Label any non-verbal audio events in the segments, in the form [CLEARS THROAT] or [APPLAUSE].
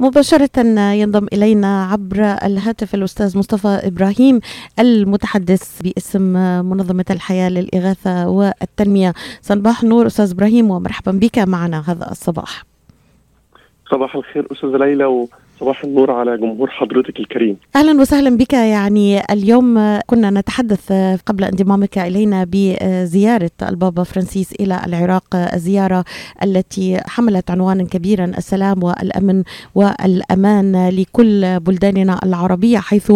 مباشرة ينضم إلينا عبر الهاتف الأستاذ مصطفى إبراهيم المتحدث باسم منظمة الحياة للإغاثة والتنمية. صباح النور أستاذ إبراهيم ومرحبا بك معنا هذا الصباح. صباح الخير أستاذ ليلى صباح النور على جمهور حضرتك الكريم. أهلا وسهلا بك. يعني اليوم كنا نتحدث قبل انضمامك إلينا بزيارة البابا فرانسيس إلى العراق الزياره التي حملت عنوانا كبيرا السلام والأمن والأمان لكل بلداننا العربية حيث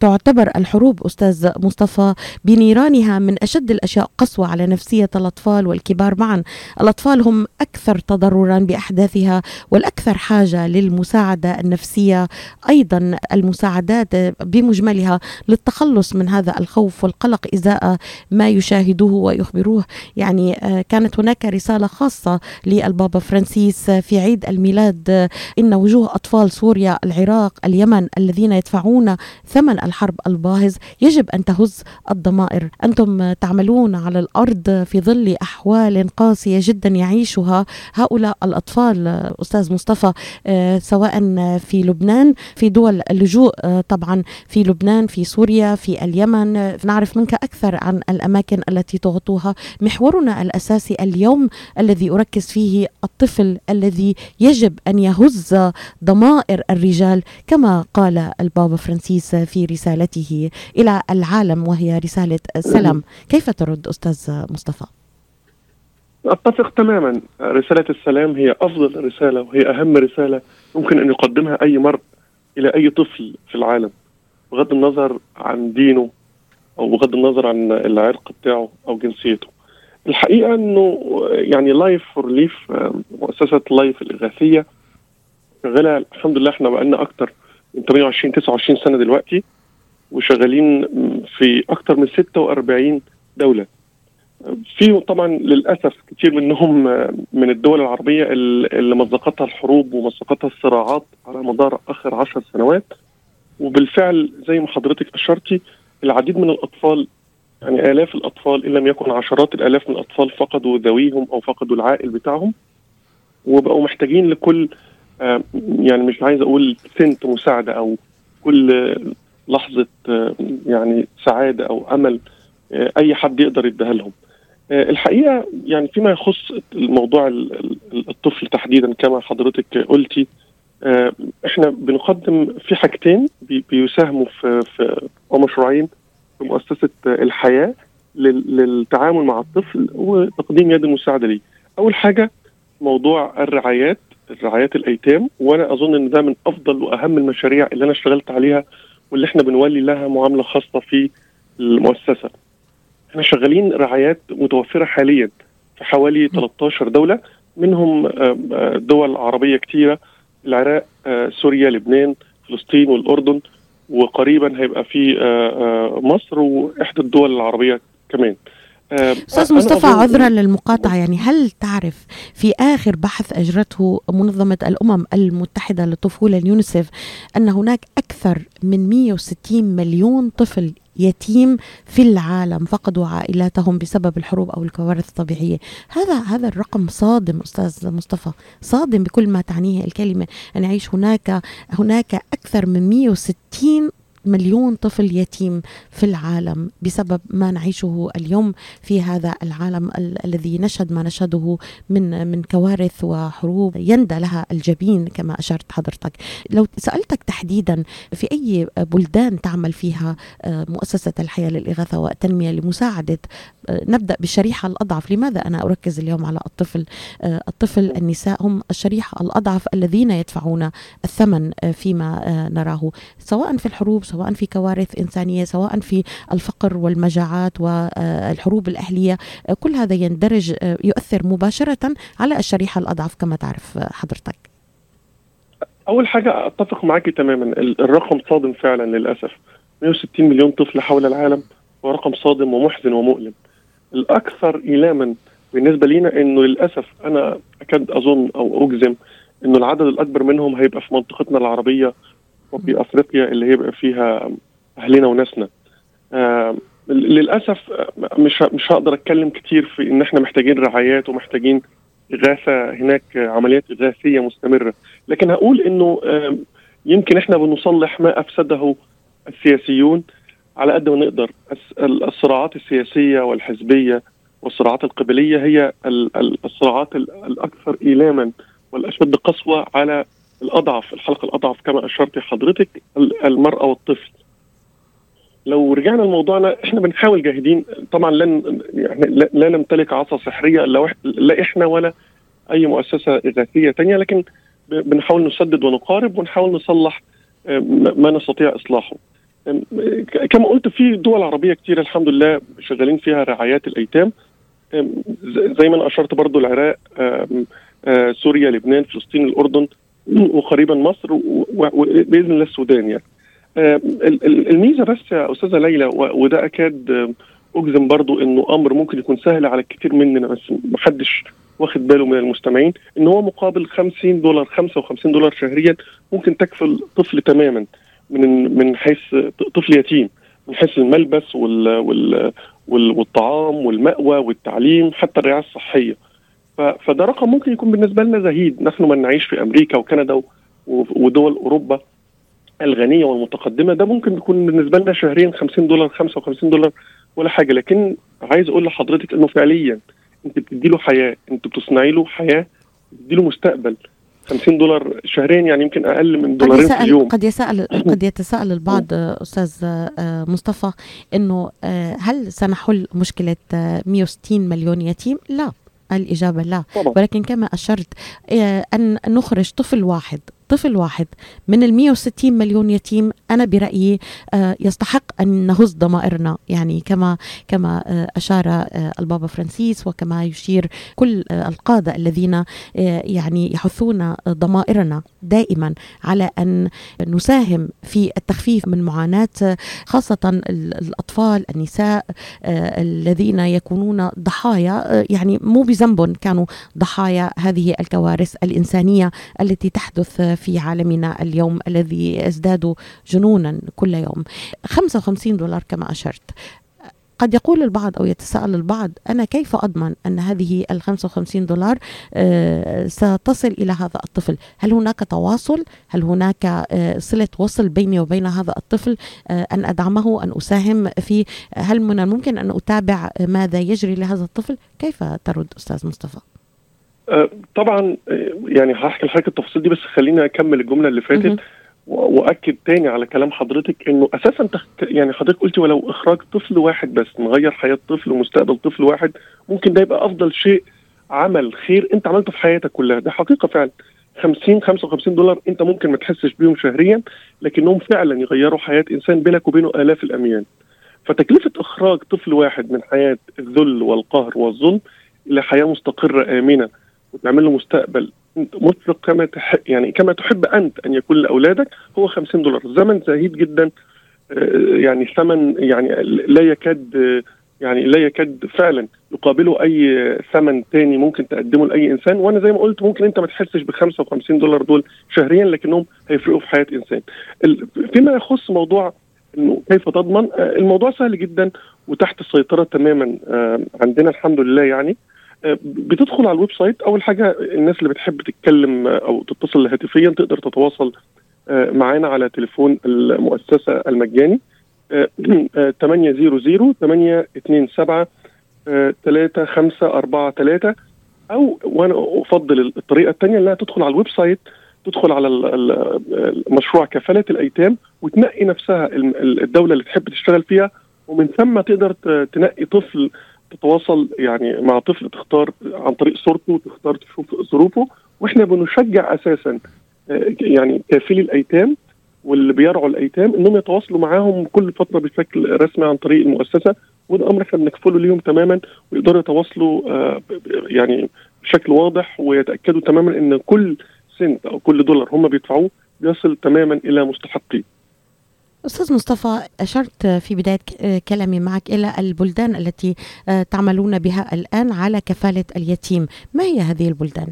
تعتبر الحروب أستاذ مصطفى بنيرانها من أشد الأشياء قسوة على نفسية الأطفال والكبار معا. الأطفال هم أكثر تضررا بأحداثها والأكثر حاجة للمساعدة النفسية أيضا المساعدات بمجملها للتخلص من هذا الخوف والقلق إزاء ما يشاهدوه ويخبروه. يعني كانت هناك رسالة خاصة للبابا فرانسيس في عيد الميلاد. إن وجوه أطفال سوريا العراق اليمن الذين يدفعون ثمن الحرب الباهظ يجب أن تهز الضمائر. أنتم تعملون على الأرض في ظل أحوال قاسية جدا يعيشها هؤلاء الأطفال أستاذ مصطفى سواء في لبنان في دول اللجوء طبعا في لبنان في سوريا في اليمن نعرف منك أكثر عن الأماكن التي تغطوها محورنا الأساسي اليوم الذي أركز فيه الطفل الذي يجب أن يهز ضمائر الرجال كما قال البابا فرانسيس في رسالته إلى العالم وهي رسالة السلام كيف ترد أستاذ مصطفى؟ أتفق تماما. رسالة السلام هي أفضل رسالة وهي أهم رسالة ممكن أن يقدمها أي مرء إلى أي طفل في العالم. بغض النظر عن دينه أو بغض النظر عن العرق بتاعه أو جنسيته. الحقيقة أنه يعني Life for Relief مؤسسة Life الإغاثية شغالة الحمد لله إحنا بقالنا أكتر من 28 29 سنة دلوقتي وشغالين في أكتر من 46 دولة. في طبعا للأسف كثير منهم من الدول العربية اللي مزقتها الحروب ومزقتها الصراعات على مدار آخر عشر سنوات. وبالفعل زي ما حضرتك أشرتي العديد من الأطفال يعني آلاف الأطفال إن لم يكن عشرات الآلاف من الأطفال فقدوا ذويهم أو فقدوا العائل بتاعهم. وبقوا محتاجين لكل يعني مش عايز أقول سنت مساعدة أو كل لحظة يعني سعادة أو أمل أي حد يقدر يديها لهم. الحقيقة يعني فيما يخص الموضوع الطفل تحديدا كما حضرتك قلتي إحنا بنقدم في حاجتين بيساهموا في في ومشروعين في مؤسسة الحياة للتعامل مع الطفل وتقديم يد المساعده ليه. أول حاجة موضوع الرعايات الرعايات الأيتام وأنا أظن إن ده من أفضل وأهم المشاريع اللي أنا اشتغلت عليها واللي إحنا بنولي لها معاملة خاصة في المؤسسة. إحنا شغالين رعايات متوفرة حاليا في حوالي 13 دولة منهم دول عربية كثيره العراق سوريا لبنان فلسطين والأردن وقريبا هيبقى في مصر وإحدى الدول العربية كمان. أستاذ مصطفى عذرا للمقاطعة يعني هل تعرف في آخر بحث أجرته منظمة الأمم المتحدة للطفولة اليونيسف أن هناك أكثر من 160 مليون طفل يتيم في العالم فقدوا عائلاتهم بسبب الحروب أو الكوارث الطبيعية. هذا هذا الرقم صادم أستاذ مصطفى صادم بكل ما تعنيه الكلمة. ان يعيش هناك هناك أكثر من 160 مليون طفل يتيم في العالم بسبب ما نعيشه اليوم في هذا العالم ال- الذي نشهد ما نشهده من من كوارث وحروب يندى لها الجبين كما أشرت حضرتك. لو سألتك تحديدا في أي بلدان تعمل فيها مؤسسة الحياة للإغاثة والتنمية لمساعدة نبدأ بالشريحة الأضعف. لماذا أنا أركز اليوم على الطفل؟ الطفل النساء هم الشريحة الأضعف الذين يدفعون الثمن فيما نراه سواء في الحروب سواء في كوارث إنسانية سواء في الفقر والمجاعات والحروب الأهلية كل هذا يندرج يؤثر مباشرة على الشريحة الأضعف كما تعرف حضرتك. أول حاجة أتفق معك تماما الرقم صادم فعلا للأسف. 160 مليون طفل حول العالم هو رقم صادم ومحزن ومؤلم. الأكثر إيلاما بالنسبة لينا إنه للأسف أنا أكاد أظن أو أجزم إنه العدد الأكبر منهم هيبقى في منطقتنا العربية وفي أفريقيا اللي هيبقى فيها أهلنا وناسنا. للأسف مش مش هقدر أتكلم كتير في إن إحنا محتاجين رعايات ومحتاجين إغاثة هناك عمليات إغاثية مستمرة. لكن هقول إنه يمكن إحنا بنصلح ما أفسده السياسيون على قد ما نقدر. الصراعات السياسية والحزبية والصراعات القبلية هي الصراعات الأكثر إيلاما والأشد قسوة على الأضعف الحلقة الأضعف كما أشرت حضرتك المرأة والطفل. لو رجعنا لموضوعنا إحنا بنحاول جاهدين. طبعا لن يعني لا نمتلك عصا سحرية لا إحنا ولا أي مؤسسة اغاثيه ثانية لكن بنحاول نسدد ونقارب ونحاول نصلح ما نستطيع إصلاحه. كما قلت في دول عربية كثيره الحمد لله شغالين فيها رعايات الأيتام. زي ما أنا أشرت برضو العراق آه، سوريا لبنان فلسطين الأردن. وقريبا مصر وباذن الله السودان يعني. الميزة بس يا أستاذة ليلى وده أكاد أجزم برضو إنه أمر ممكن يكون سهل على الكثير مننا بس محدش واخد باله من المستمعين إن هو مقابل 50 دولار 55 دولار شهريا ممكن تكفل طفل تماما من من حيث طفل يتيم من حيث الملبس وال وال والطعام والمأوى والتعليم حتى الرعاية الصحية فده رقم ممكن يكون بالنسبة لنا زهيد. نحن من نعيش في أمريكا وكندا ودول أوروبا الغنية والمتقدمة. ده ممكن يكون بالنسبة لنا شهريا 50 دولار 55 دولار ولا حاجة. لكن عايز أقول لحضرتك إنه فعليا أنت بتدي له حياة أنت بتصنعي له حياة بتدي له مستقبل. 50 دولار شهريا يعني يمكن أقل من دولارين في اليوم. قد يسأل [CLEARS THROAT] قد يتساءل البعض أستاذ آه، مصطفى إنه آه، هل سنحل مشكلة 160 آه، مليون يتيم؟ لا. الإجابة لا طبعا. ولكن كما أشرت أن نخرج طفل واحد طفل واحد من ال 160 مليون يتيم أنا برأيي آه، يستحق أن نهز ضمائرنا. يعني كما كما آه، أشار آه، البابا فرانسيس وكما يشير كل القادة الذين يعني يحثون ضمائرنا دائما على أن نساهم في التخفيف من معاناة خاصة الأطفال النساء الذين يكونون ضحايا يعني مو بذنب كانوا ضحايا هذه الكوارث الإنسانية التي تحدث في عالمنا اليوم الذي يزداد جنونا كل يوم 55 دولار كما أشرت قد يقول البعض أو يتساءل البعض أنا كيف أضمن أن هذه ال 55 دولار آه، ستصل إلى هذا الطفل؟ هل هناك تواصل؟ هل هناك آه، صلة وصل بيني وبين هذا الطفل آه، أن أدعمه أن أساهم في هل من الممكن أن أتابع ماذا يجري لهذا الطفل؟ كيف ترد أستاذ مصطفى؟ أه، طبعا أه، يعني هحكي لحضرتك التفاصيل دي بس خليني أكمل الجملة اللي فاتت وأكد تاني على كلام حضرتك إنه أساسا تخ... يعني حضرتك قلتي ولو إخراج طفل واحد بس نغير حياة طفل ومستقبل طفل واحد ممكن ده يبقى أفضل شيء عمل خير أنت عملته في حياتك كلها. ده حقيقة فعلا. 50 55 دولار أنت ممكن ما تحسش بيهم شهريا لكنهم فعلا يغيروا حياة إنسان بينك وبينه آلاف الاميال فتكلفة إخراج طفل واحد من حياة الذل والقهر والظلم إلى حياة مستقرة آمنة وتعمل له مستقبل مطلق كما تحب يعني كما تحب أنت أن يكون لأولادك هو 50 دولار. زمن زهيد جدا آه، يعني ثمن يعني لا يكاد يعني لا يكاد فعلا يقابله أي ثمن تاني ممكن تقدمه لأي إنسان. وأنا زي ما قلت ممكن أنت ما تحسش ب 55 دولار دول شهريا لكنهم هيفرقوا في حياة إنسان. فيما يخص موضوع إنه كيف تضمن آه، الموضوع سهل جدا وتحت السيطرة تماما آه، عندنا الحمد لله يعني. بتدخل على ال website أول حاجة الناس اللي بتحب تتكلم أو تتصل هاتفيا تقدر تتواصل آه، معانا على تليفون المؤسسة المجاني 800 827 3543 أو وأنا أفضل الطريقة الثانية إنها تدخل على ال website تدخل على مشروع كفالة الأيتام وتنقي نفسها الدولة اللي تحب تشتغل فيها ومن ثم تقدر تنقي طفل تتواصل يعني مع طفل تختار عن طريق صورته تختار تشوف ظروفه وإحنا بنشجع أساسا آه، يعني كافلي الأيتام واللي بيرعوا الأيتام إنهم يتواصلوا معاهم كل فترة بشكل رسمي عن طريق المؤسسة وده أمر إحنا بنكفله ليهم تماما ويقدروا يتواصلوا آه، يعني بشكل واضح ويتأكدوا تماما إن كل سنت أو كل دولار هم بيدفعوه بيصل تماما إلى مستحقيه. أستاذ مصطفى أشرت في بداية كلامي معك إلى البلدان التي آه، تعملون بها الآن على كفالة اليتيم ما هي هذه البلدان؟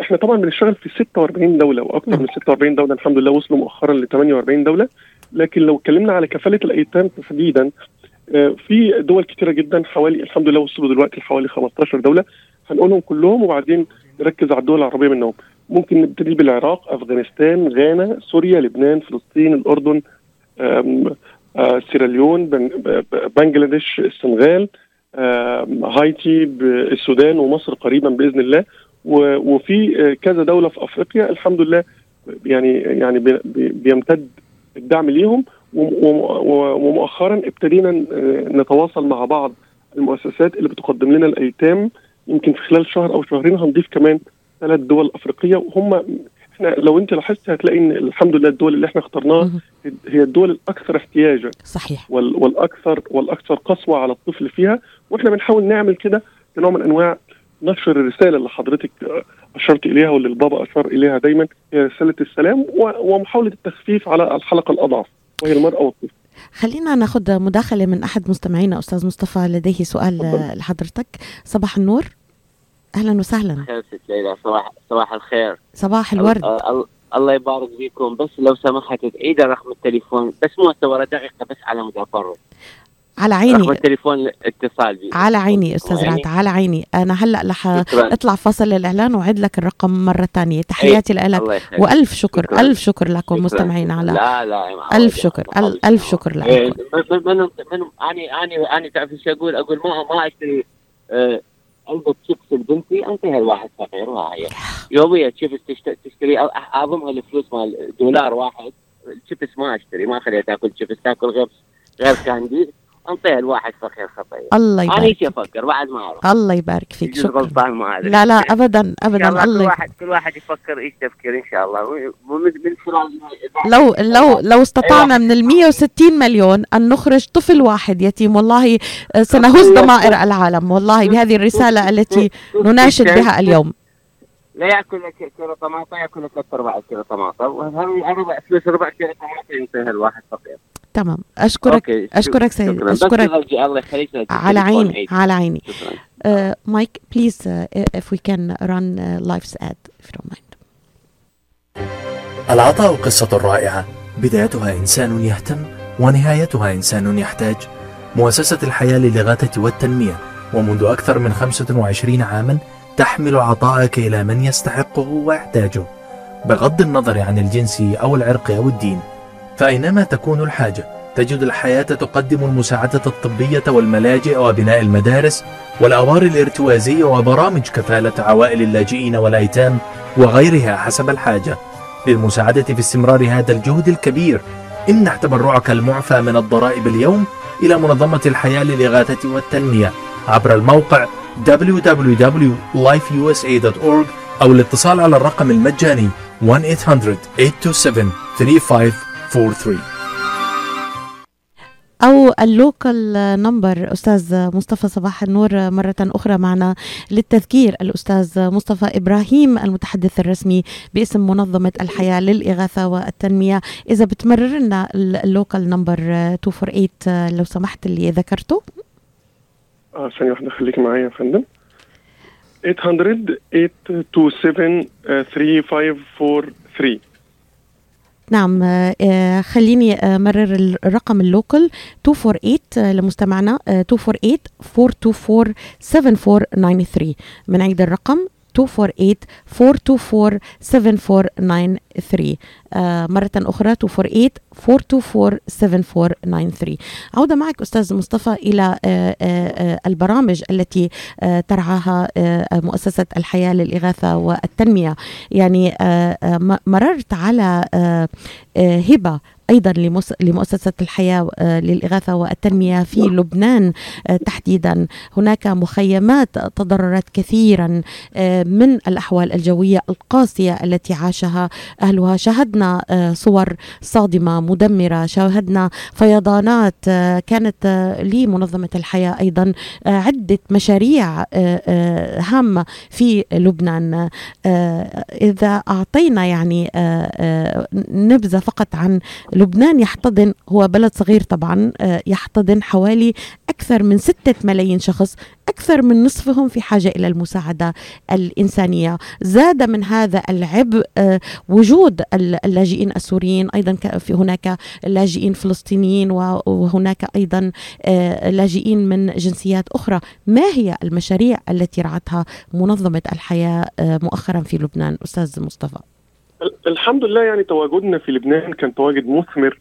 إحنا طبعا بنشتغل في 46 دولة وأكثر نعم. من 46 دولة الحمد لله وصلوا مؤخرا ل 48 دولة لكن لو اتكلمنا على كفالة الأيتام تحديدا آه، في دول كثيره جدا حوالي الحمد لله وصلوا دلوقتي لحوالي 15 دولة هنقولهم كلهم وبعدين نركز على الدول العربية منهم. ممكن نبتدي بالعراق أفغانستان غانا سوريا لبنان فلسطين الأردن سيراليون بنجلاديش السنغال هايتي السودان ومصر قريبا بإذن الله. وفي كذا دولة في أفريقيا الحمد لله يعني يعني بيمتد الدعم ليهم. ومؤخرا ابتدينا نتواصل مع بعض المؤسسات اللي بتقدم لنا الأيتام. يمكن في خلال شهر أو شهرين هنضيف كمان ثلاث دول أفريقية. وهم إحنا لو أنت لاحظت هتلاقي إن الحمد لله الدول اللي إحنا اخترناها هي الدول الأكثر احتياجا. صحيح. والاكثر والأكثر قسوة على الطفل فيها. وإحنا بنحاول نعمل كده كنوع من أنواع نشر الرسالة اللي حضرتك أشرت إليها واللي البابا أشار إليها دايما هي رسالة السلام ومحاولة التخفيف على الحلقة الأضعف وهي المرأة والطفل. خلينا ناخذ مداخلة من أحد مستمعينا أستاذ مصطفى لديه سؤال لحضرتك. صباح النور. أهلا وسهلا. خير ست ليلى صباح صباح الخير. صباح الورد. الله يبارك فيكم. بس لو سمحت تعيد رقم التليفون. بس مو دقيقة بس على مود على عيني. رقم التليفون الاتصال بي. على عيني أستاذ رعد على عيني. أنا هلأ رح اطلع فاصل الإعلان واعد لك الرقم مرة ثانية. تحياتي لك. وألف شكر شكرا. ألف شكر لكم مستمعين على لا لا ألف شكر ألف شكر لكم. من من اني اني اني تعرف إيش أقول؟ أقول ما ما اشتري علبه شيبس لبنتي انطيها لواحد فقير وهي يوميا شيبس تشتري اضمها الفلوس مال دولار واحد. الشيبس ما أشتري ما اخليها تاكل شيبس تاكل غير غير كاندي أنطيها الواحد فخير خطير. الله يبارك أنا إيش أفكر بعد ما أعرف. الله يبارك فيك شكرا. غلطان ما لا لا ابدا ابدا الله كل واحد كل واحد يفكر إيش تفكير إن شاء الله. من لو لو لو استطعنا من ال 160 مليون أن نخرج طفل واحد يتيم والله سنهز ضمائر العالم. والله بهذه الرسالة التي نناشد بها اليوم. لا يأكل كيلو طماطم يأكل ثلاث ارباع كيلو طماطم. ربع فلوس ربع كيلو طماطم ينتهي الواحد فقير. تمام. اشكرك okay. أشكرك سيد أشكرك الله يخليك. على عيني على عيني. Mike please if we can run uh, Life's ad if you don't mind. العطاء قصة رائعة. بدايتها إنسان يهتم ونهايتها إنسان يحتاج. مؤسسة الحياة للإغاثة والتنمية. ومنذ أكثر من 25 عاما تحمل عطاءك إلى من يستحقه ويحتاجه. بغض النظر عن الجنس أو العرق أو الدين فأينما تكون الحاجة تجد الحياة تقدم المساعدة الطبية والملاجئ وبناء المدارس والأوار الارتوازية وبرامج كفالة عوائل اللاجئين والأيتام وغيرها حسب الحاجة. للمساعدة في استمرار هذا الجهد الكبير امنح تبرعك المعفى من الضرائب اليوم إلى منظمة الحياة للإغاثة والتنمية. عبر الموقع www.lifeusa.org أو الاتصال على الرقم المجاني 1-800-827-3543 أو ال local number أستاذ مصطفى صباح النور مرة أخرى معنا للتذكير. الأستاذ مصطفى إبراهيم المتحدث الرسمي باسم منظمة الحياة للإغاثة والتنمية. إذا بتمرر لنا ال local number 248 لو سمحت اللي ذكرته. آه ثانية واحدة خليك معايا يا فندم. 800 827 3543 نعم آه خليني أمرر الرقم ال local 248 لمستمعنا 248 424 7493 بنعيد الرقم 248 424 7493 آه مرة أخرى 248 424 7493 عودة معك أستاذ مصطفى إلى آه آه البرامج التي ترعاها مؤسسة الحياة للإغاثة والتنمية. يعني مررت على هبة أيضا لمؤسسة الحياة للإغاثة والتنمية في لبنان تحديدا. هناك مخيمات تضررت كثيرا من الأحوال الجوية القاسية التي عاشها أهلها. شاهدنا صور صادمة مدمرة. شاهدنا فيضانات كانت لمنظمة الحياة أيضا عدة مشاريع هامة في لبنان. إذا أعطينا يعني نبذة فقط عن لبنان يحتضن هو بلد صغير طبعا يحتضن حوالي أكثر من ستة ملايين شخص أكثر من نصفهم في حاجة إلى المساعدة الإنسانية. زاد من هذا العبء آه، وجود اللاجئين السوريين أيضا في هناك لاجئين فلسطينيين وهناك أيضا آه، لاجئين من جنسيات أخرى. ما هي المشاريع التي رعتها منظمة الحياة آه، مؤخرا في لبنان أستاذ مصطفى؟ الحمد لله يعني تواجدنا في لبنان كان تواجد مثمر.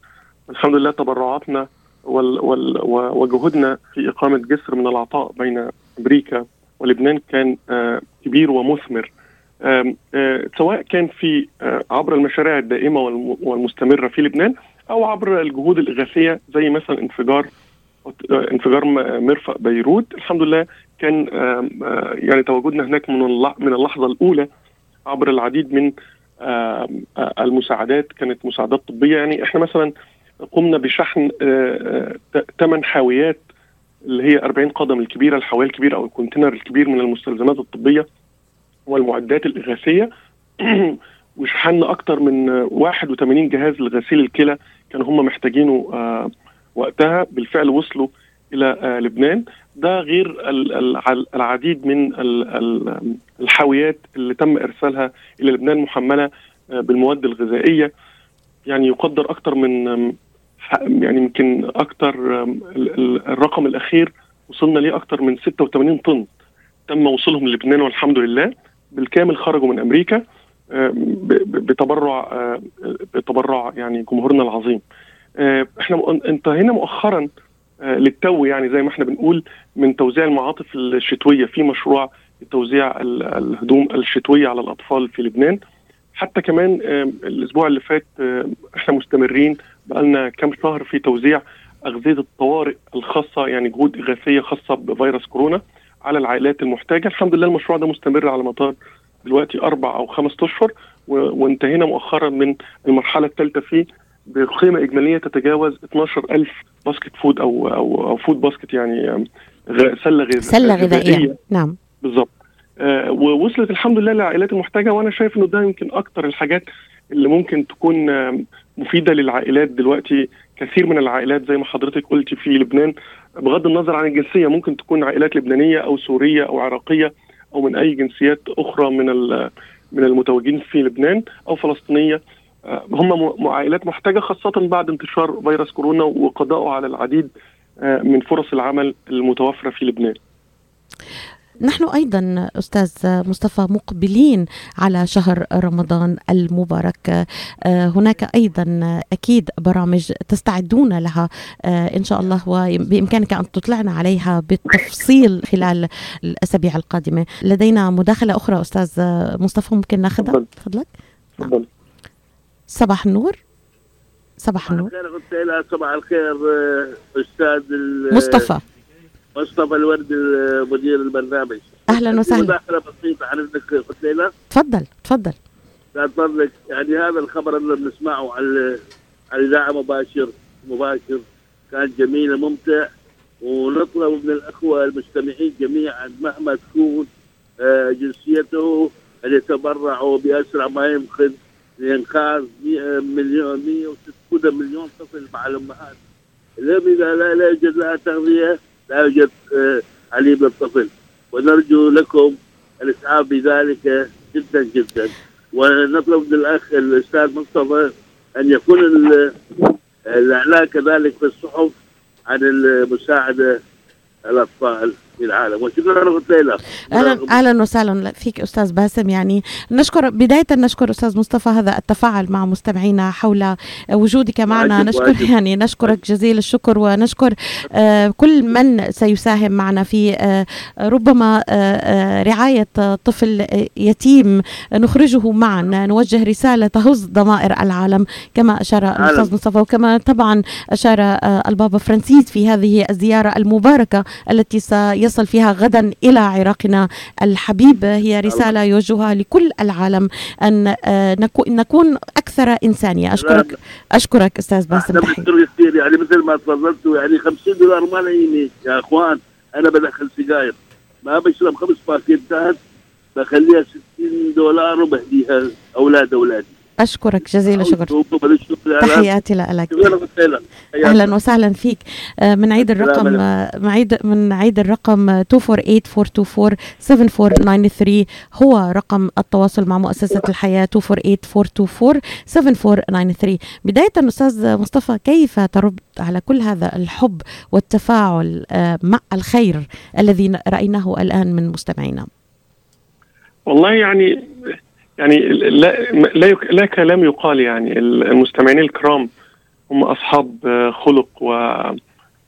الحمد لله تبرعاتنا وال وال وجهودنا في إقامة جسر من العطاء بين أمريكا ولبنان كان آه كبير ومثمر. آه سواء كان في آه عبر المشاريع الدائمة والمستمرة في لبنان أو عبر الجهود الإغاثية زي مثلا انفجار انفجار مرفأ بيروت. الحمد لله كان يعني تواجدنا هناك من اللحظة الأولى عبر العديد من المساعدات كانت مساعدات طبية. يعني إحنا مثلا قمنا بشحن ثمان حاويات اللي هي 40 قدم الكبيرة الحاويه الكبيرة أو الكونتينر الكبير من المستلزمات الطبية والمعدات الاغاثيه [CLEARS THROAT] وشحنا أكثر من 81 جهاز لغسيل الكلى كانوا هم محتاجينه وقتها. بالفعل وصلوا إلى آه لبنان. ده غير العديد من الحاويات اللي تم إرسالها إلى لبنان محملة آه بالمواد الغذائية. يعني يقدر أكثر من يعني يمكن أكثر الرقم الأخير وصلنا ليه أكثر من 86 طن تم وصولهم للبنان والحمد لله. بالكامل خرجوا من أمريكا بتبرع بتبرع يعني جمهورنا العظيم. إحنا انتهينا مؤخرا للتو يعني زي ما إحنا بنقول من توزيع المعاطف الشتوية. في مشروع توزيع الهدوم الشتوية على الأطفال في لبنان. حتى كمان الأسبوع اللي فات إحنا مستمرين. بقالنا كام شهر في توزيع أغذية الطوارئ الخاصة يعني جهود إغاثية خاصة بفيروس كورونا على العائلات المحتاجة. الحمد لله المشروع ده مستمر على مدار دلوقتي أربع أو خمس أشهر وانتهينا مؤخرا من المرحلة الثالثة فيه. بقيمة إجمالية تتجاوز 12000 basket food أو أو أو food basket يعني سلة غذائية. سلة غذائية. نعم. بالظبط. آه ووصلت الحمد لله للعائلات المحتاجة وأنا شايف إنه ده يمكن أكتر الحاجات اللي ممكن تكون آه مفيدة للعائلات دلوقتي. كثير من العائلات زي ما حضرتك قلتي في لبنان بغض النظر عن الجنسية ممكن تكون عائلات لبنانية أو سورية أو عراقية أو من أي جنسيات أخرى من من المتواجدين في لبنان أو فلسطينية. هم عائلات محتاجة خاصة بعد انتشار فيروس كورونا وقضائه على العديد آه من فرص العمل المتوفرة في لبنان. نحن أيضا أستاذ مصطفى مقبلين على شهر رمضان المبارك. هناك أيضا أكيد برامج تستعدون لها إن شاء الله وبإمكانك أن تطلعنا عليها بالتفصيل خلال الأسابيع القادمة. لدينا مداخلة أخرى أستاذ مصطفى ممكن ناخذها؟ تفضلك. تفضل. صباح النور. صباح النور. صباح الخير أستاذ مصطفى. مصطفى الورد مدير البرنامج. أهلا وسهلا. مداخلة بسيطة عن ابنك قتيله تفضل تفضل. فضلك يعني هذا الخبر اللي بنسمعه على على الإذاعة مباشر مباشر. كان جميل وممتع. ونطلب من الأخوة المستمعين جميعا مهما تكون جنسيته أن يتبرعوا بأسرع ما يمكن. لانقاذ مليون 106 مليون طفل مع الأمهات. الام اذا لا يوجد لها تغذية لا يوجد عليم للطفل ونرجو لكم الإسعاف بذلك جدا جدا. ونطلب من الأخ الأستاذ مصطفى أن يكون الإعلان كذلك في الصحف عن المساعدة الأطفال. في العالم. وشكرا لك أهلا أهلا وسهلا فيك أستاذ باسم. يعني نشكر بداية نشكر أستاذ مصطفى هذا التفاعل مع مستمعينا حول وجودك معنا. واجب نشكر واجب. [LAUGHS] يعني نشكرك جزيل الشكر ونشكر آه كل من سيساهم معنا في آه ربما آه رعاية طفل يتيم. نخرجه معا. نوجه رسالة تهز ضمائر العالم كما أشار الأستاذ مصطفى. وكما طبعا أشار البابا فرانسيس في هذه الزيارة المباركة التي سيصل فيها غدا إلى عراقنا. الحبيب هي رسالة يوجهها لكل العالم أن آه نكو- نكون أكثر إنسانية. أشكرك أشكرك أستاذ باسم يعني مثل ما تفضلتوا يعني 50 دولار ما لعيني يا أخوان. أنا بدخل سجاير. ما بشرب خمس باكيتات بخليها 60 دولار وبهديها أولاد أولادي. أشكرك جزيل الشكر. تحياتي لك. أهلا وسهلا فيك. آه، من عيد الرقم آه، من عيد من عيد الرقم 248 7493 هو رقم التواصل مع مؤسسة الحياة 248 7493 بداية أستاذ مصطفى كيف ترد على كل هذا الحب والتفاعل آه، مع الخير الذي رأيناه الآن من مستمعينا؟ والله يعني يعني لا لا, لا كلام يقال يعني. المستمعين الكرام هم أصحاب خلق و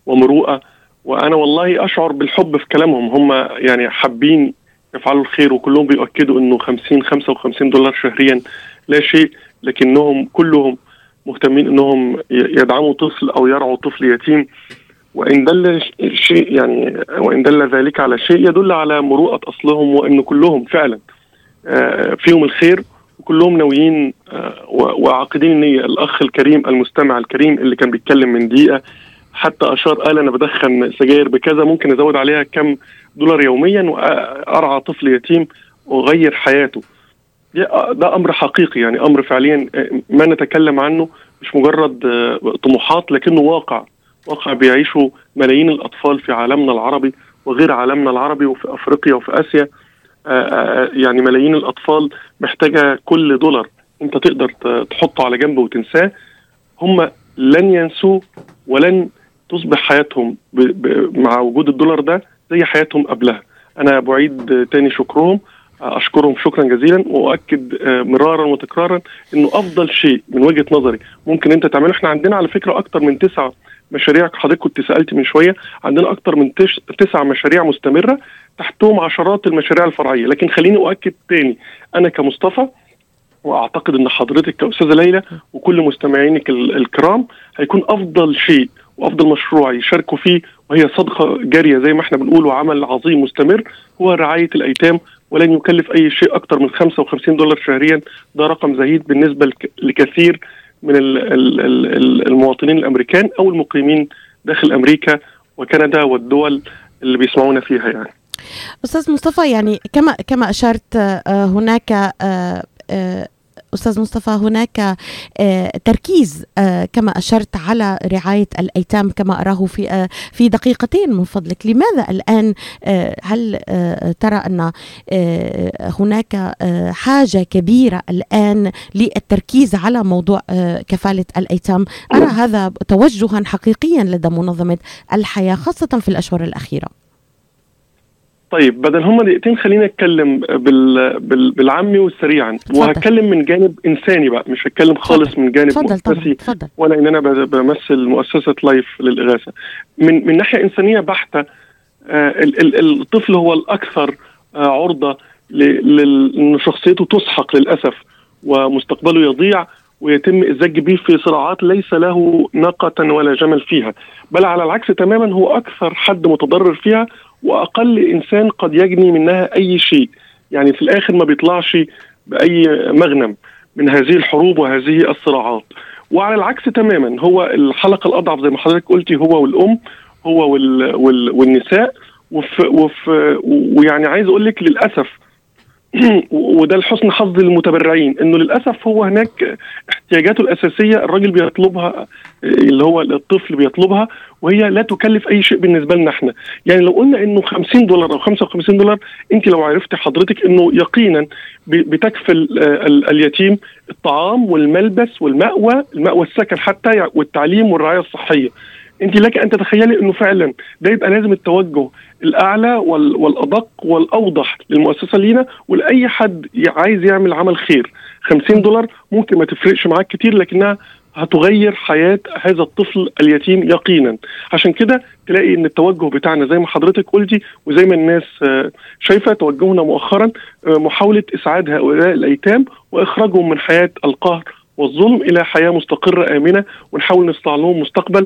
ومروءة. وأنا والله أشعر بالحب في كلامهم. هم يعني حابين يفعلوا الخير وكلهم بيؤكدوا إنه 50 55 دولار شهريا لا شيء لكنهم كلهم مهتمين إنهم يدعموا طفل أو يرعوا طفل يتيم. وإن دل شيء يعني وإن دل ذلك على شيء يدل على مروءة أصلهم وإن كلهم فعلا آه، فيهم الخير وكلهم ناويين آه، وعاقدين النيه الأخ الكريم المستمع الكريم اللي كان بيتكلم من دقيقة حتى أشار قال أنا بدخن سجاير بكذا ممكن أزود عليها كم دولار يوميا وأرعى طفل يتيم وأغير حياته. ده أمر حقيقي يعني أمر فعليا آه، ما نتكلم عنه مش مجرد طموحات لكنه واقع. واقع بيعيشه ملايين الأطفال في عالمنا العربي وغير عالمنا العربي وفي أفريقيا وفي آه، آه، يعني ملايين الأطفال محتاجة كل دولار أنت تقدر تحطه على جنب وتنساه. هم لن ينسوه ولن تصبح حياتهم مع وجود الدولار ده زي حياتهم قبلها. أنا بعيد تاني شكرهم أشكرهم شكرا جزيلا وأؤكد آه، مرارا وتكرارا إنه أفضل شيء من وجهة نظري ممكن أنت تعمله. إحنا عندنا على فكرة أكتر من تسعة مشاريع حضرتك كنت سألت من شوية عندنا أكتر من تسع مشاريع مستمرة تحتهم عشرات المشاريع الفرعية. لكن خليني أؤكد تاني أنا كمصطفى وأعتقد إن حضرتك كأستاذة ليلى وكل مستمعينك الكرام هيكون أفضل شيء وأفضل مشروع يشاركوا فيه وهي صدقة جارية زي ما إحنا بنقول وعمل عظيم مستمر هو رعاية الأيتام. ولن يكلف أي شيء أكثر من 55 دولار شهريا. ده رقم زهيد بالنسبة لكثير. من المواطنين الأمريكان أو المقيمين داخل أمريكا وكندا والدول اللي بيسمعونا فيها يعني. أستاذ مصطفى يعني كما كما أشرت آه، هناك آه، آه، أستاذ مصطفى هناك تركيز كما أشرت على رعاية الأيتام كما أراه في في دقيقتين من فضلك. لماذا الآن هل ترى أن هناك حاجة كبيرة الآن للتركيز على موضوع كفالة الأيتام؟ أرى هذا توجها حقيقيا لدى منظمة الحياة خاصة في الأشهر الأخيرة. طيب بدل هم دقيقتين خليني أتكلم بال... بال... بالعامي والسريعا. وهتكلم من جانب إنساني بقى مش هتكلم خالص من جانب مؤسسي ولا إن أنا بمثل مؤسسة لايف للإغاثة. من من ناحية إنسانية بحتة آه ال... ال... الطفل هو الأكثر آه عرضة ل... شخصيته تسحق للأسف ومستقبله يضيع ويتم الزج به في صراعات ليس له ناقة ولا جمل فيها. بل على العكس تماما هو أكثر حد متضرر فيها وأقل إنسان قد يجني منها أي شيء. يعني في الآخر ما بيطلعش بأي مغنم من هذه الحروب وهذه الصراعات. وعلى العكس تماما هو الحلقة الأضعف زي ما حضرتك قلتي هو والأم هو وال وال والنساء. وف وف ويعني عايز أقول لك للأسف وده لحسن حظ المتبرعين إنه للأسف هو هناك احتياجاته الأساسية الراجل بيطلبها اللي هو الطفل بيطلبها وهي لا تكلف أي شيء بالنسبة لنا إحنا. يعني لو قلنا إنه 50 دولار أو 55 دولار أنت لو عرفتي حضرتك إنه يقينا بتكفل اليتيم الطعام والملبس والمأوى المأوى السكن حتى والتعليم والرعاية الصحية. أنت لك أن تتخيلي إنه فعلا ده يبقى لازم التوجه. الأعلى والأدق والأوضح للمؤسسة لينا ولأي حد عايز يعمل عمل خير. 50 دولار ممكن ما تفرقش معاك كتير لكنها هتغير حياة هذا الطفل اليتيم يقينا. عشان كده تلاقي إن التوجه بتاعنا زي ما حضرتك قلتي وزي ما الناس آه، شايفة توجهنا مؤخرا آه، محاولة إسعاد هؤلاء الأيتام وإخراجهم من حياة القهر والظلم إلى حياة مستقرة آمنة ونحاول نصنع لهم مستقبل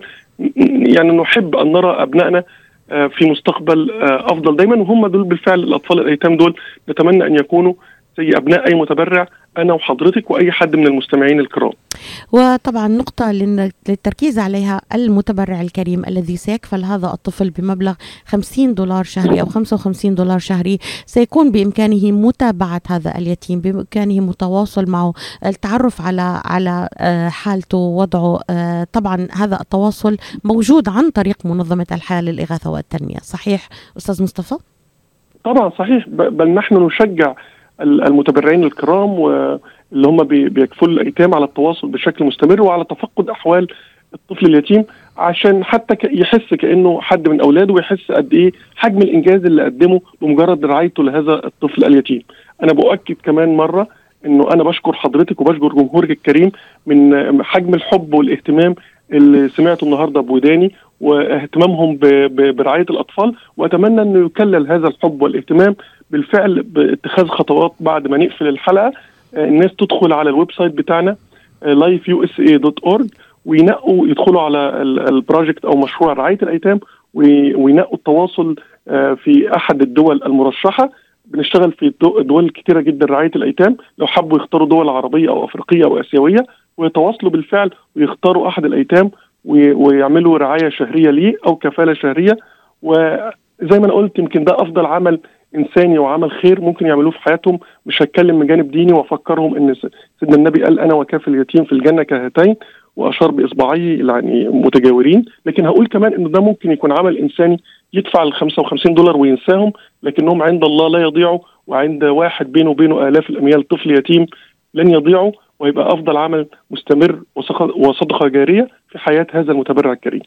يعني نحب أن نرى أبنائنا في مستقبل أفضل. دايما وهم دول بالفعل الأطفال الأيتام دول نتمنى أن يكونوا زي أبناء أي متبرع. أنا وحضرتك وأي حد من المستمعين الكرام. وطبعا نقطة للتركيز عليها المتبرع الكريم الذي سيكفل هذا الطفل بمبلغ 50 دولار شهري أو 55 دولار شهري. سيكون بإمكانه متابعة هذا اليتيم بإمكانه متواصل معه التعرف على على آه، حالته وضعه. آه، طبعا هذا التواصل موجود عن طريق منظمة الحياة للإغاثة والتنمية. صحيح أستاذ مصطفى؟ طبعا صحيح بل نحن نشجع المتبرعين الكرام واللي هم بيكفلوا الأيتام على التواصل بشكل مستمر وعلى تفقد أحوال الطفل اليتيم عشان حتى يحس كأنه حد من أولاده ويحس قد إيه حجم الإنجاز اللي قدمه بمجرد رعايته لهذا الطفل اليتيم. أنا باكد كمان مرة إنه أنا بشكر حضرتك وبشكر جمهورك الكريم من حجم الحب والاهتمام اللي سمعته النهارده بوداني واهتمامهم برعاية الأطفال وأتمنى أنه يكلل هذا الحب والاهتمام بالفعل باتخاذ خطوات بعد ما نقفل الحلقة. آه، الناس تدخل على ال website بتاعنا lifeusa.org وينقوا يدخلوا على ال project أو مشروع رعاية الأيتام وينقوا التواصل آه، في أحد الدول المرشحة. بنشتغل في دول كثيره جدا رعاية الأيتام لو حبوا يختاروا دول عربية أو أفريقية أو آسيوية ويتواصلوا بالفعل ويختاروا أحد الأيتام ويعملوا رعاية شهرية ليه أو كفالة شهرية. وزي ما أنا قلت يمكن ده أفضل عمل إنساني وعمل خير ممكن يعملوه في حياتهم. مش هتكلم من جانب ديني وأفكرهم إن سيدنا النبي قال أنا وكاف اليتيم في الجنة كهاتين وأشار باصبعيه يعني متجاورين. لكن هقول كمان ان ده ممكن يكون عمل إنساني يدفع ال 55 دولار وينساهم لكنهم عند الله لا يضيعوا وعند واحد بينه وبينه آلاف الأميال طفل يتيم لن يضيعوا. ويبقى أفضل عمل مستمر وصدقة جارية في حياة هذا المتبرع الكريم.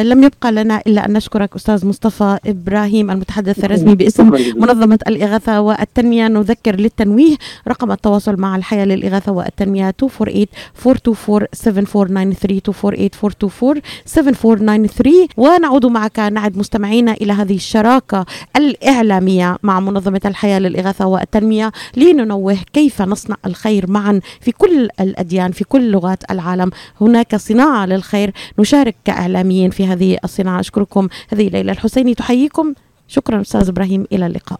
لم يبقى لنا إلا أن نشكرك أستاذ مصطفى إبراهيم المتحدث الرسمي باسم منظمة الإغاثة والتنمية. نذكر للتنويه رقم التواصل مع الحياة للإغاثة والتنمية 248 424 7493 248 424 7493 ونعود معك نعد مستمعينا إلى هذه الشراكة الإعلامية مع منظمة الحياة للإغاثة والتنمية لننوه كيف نصنع الخير معا في كل الأديان في كل لغات العالم. هناك صناعة للخير. نشارك كإعلاميين في هذه الصناعة. أشكركم هذه ليلى الحسيني. تحييكم. شكرا أستاذ إبراهيم. إلى اللقاء.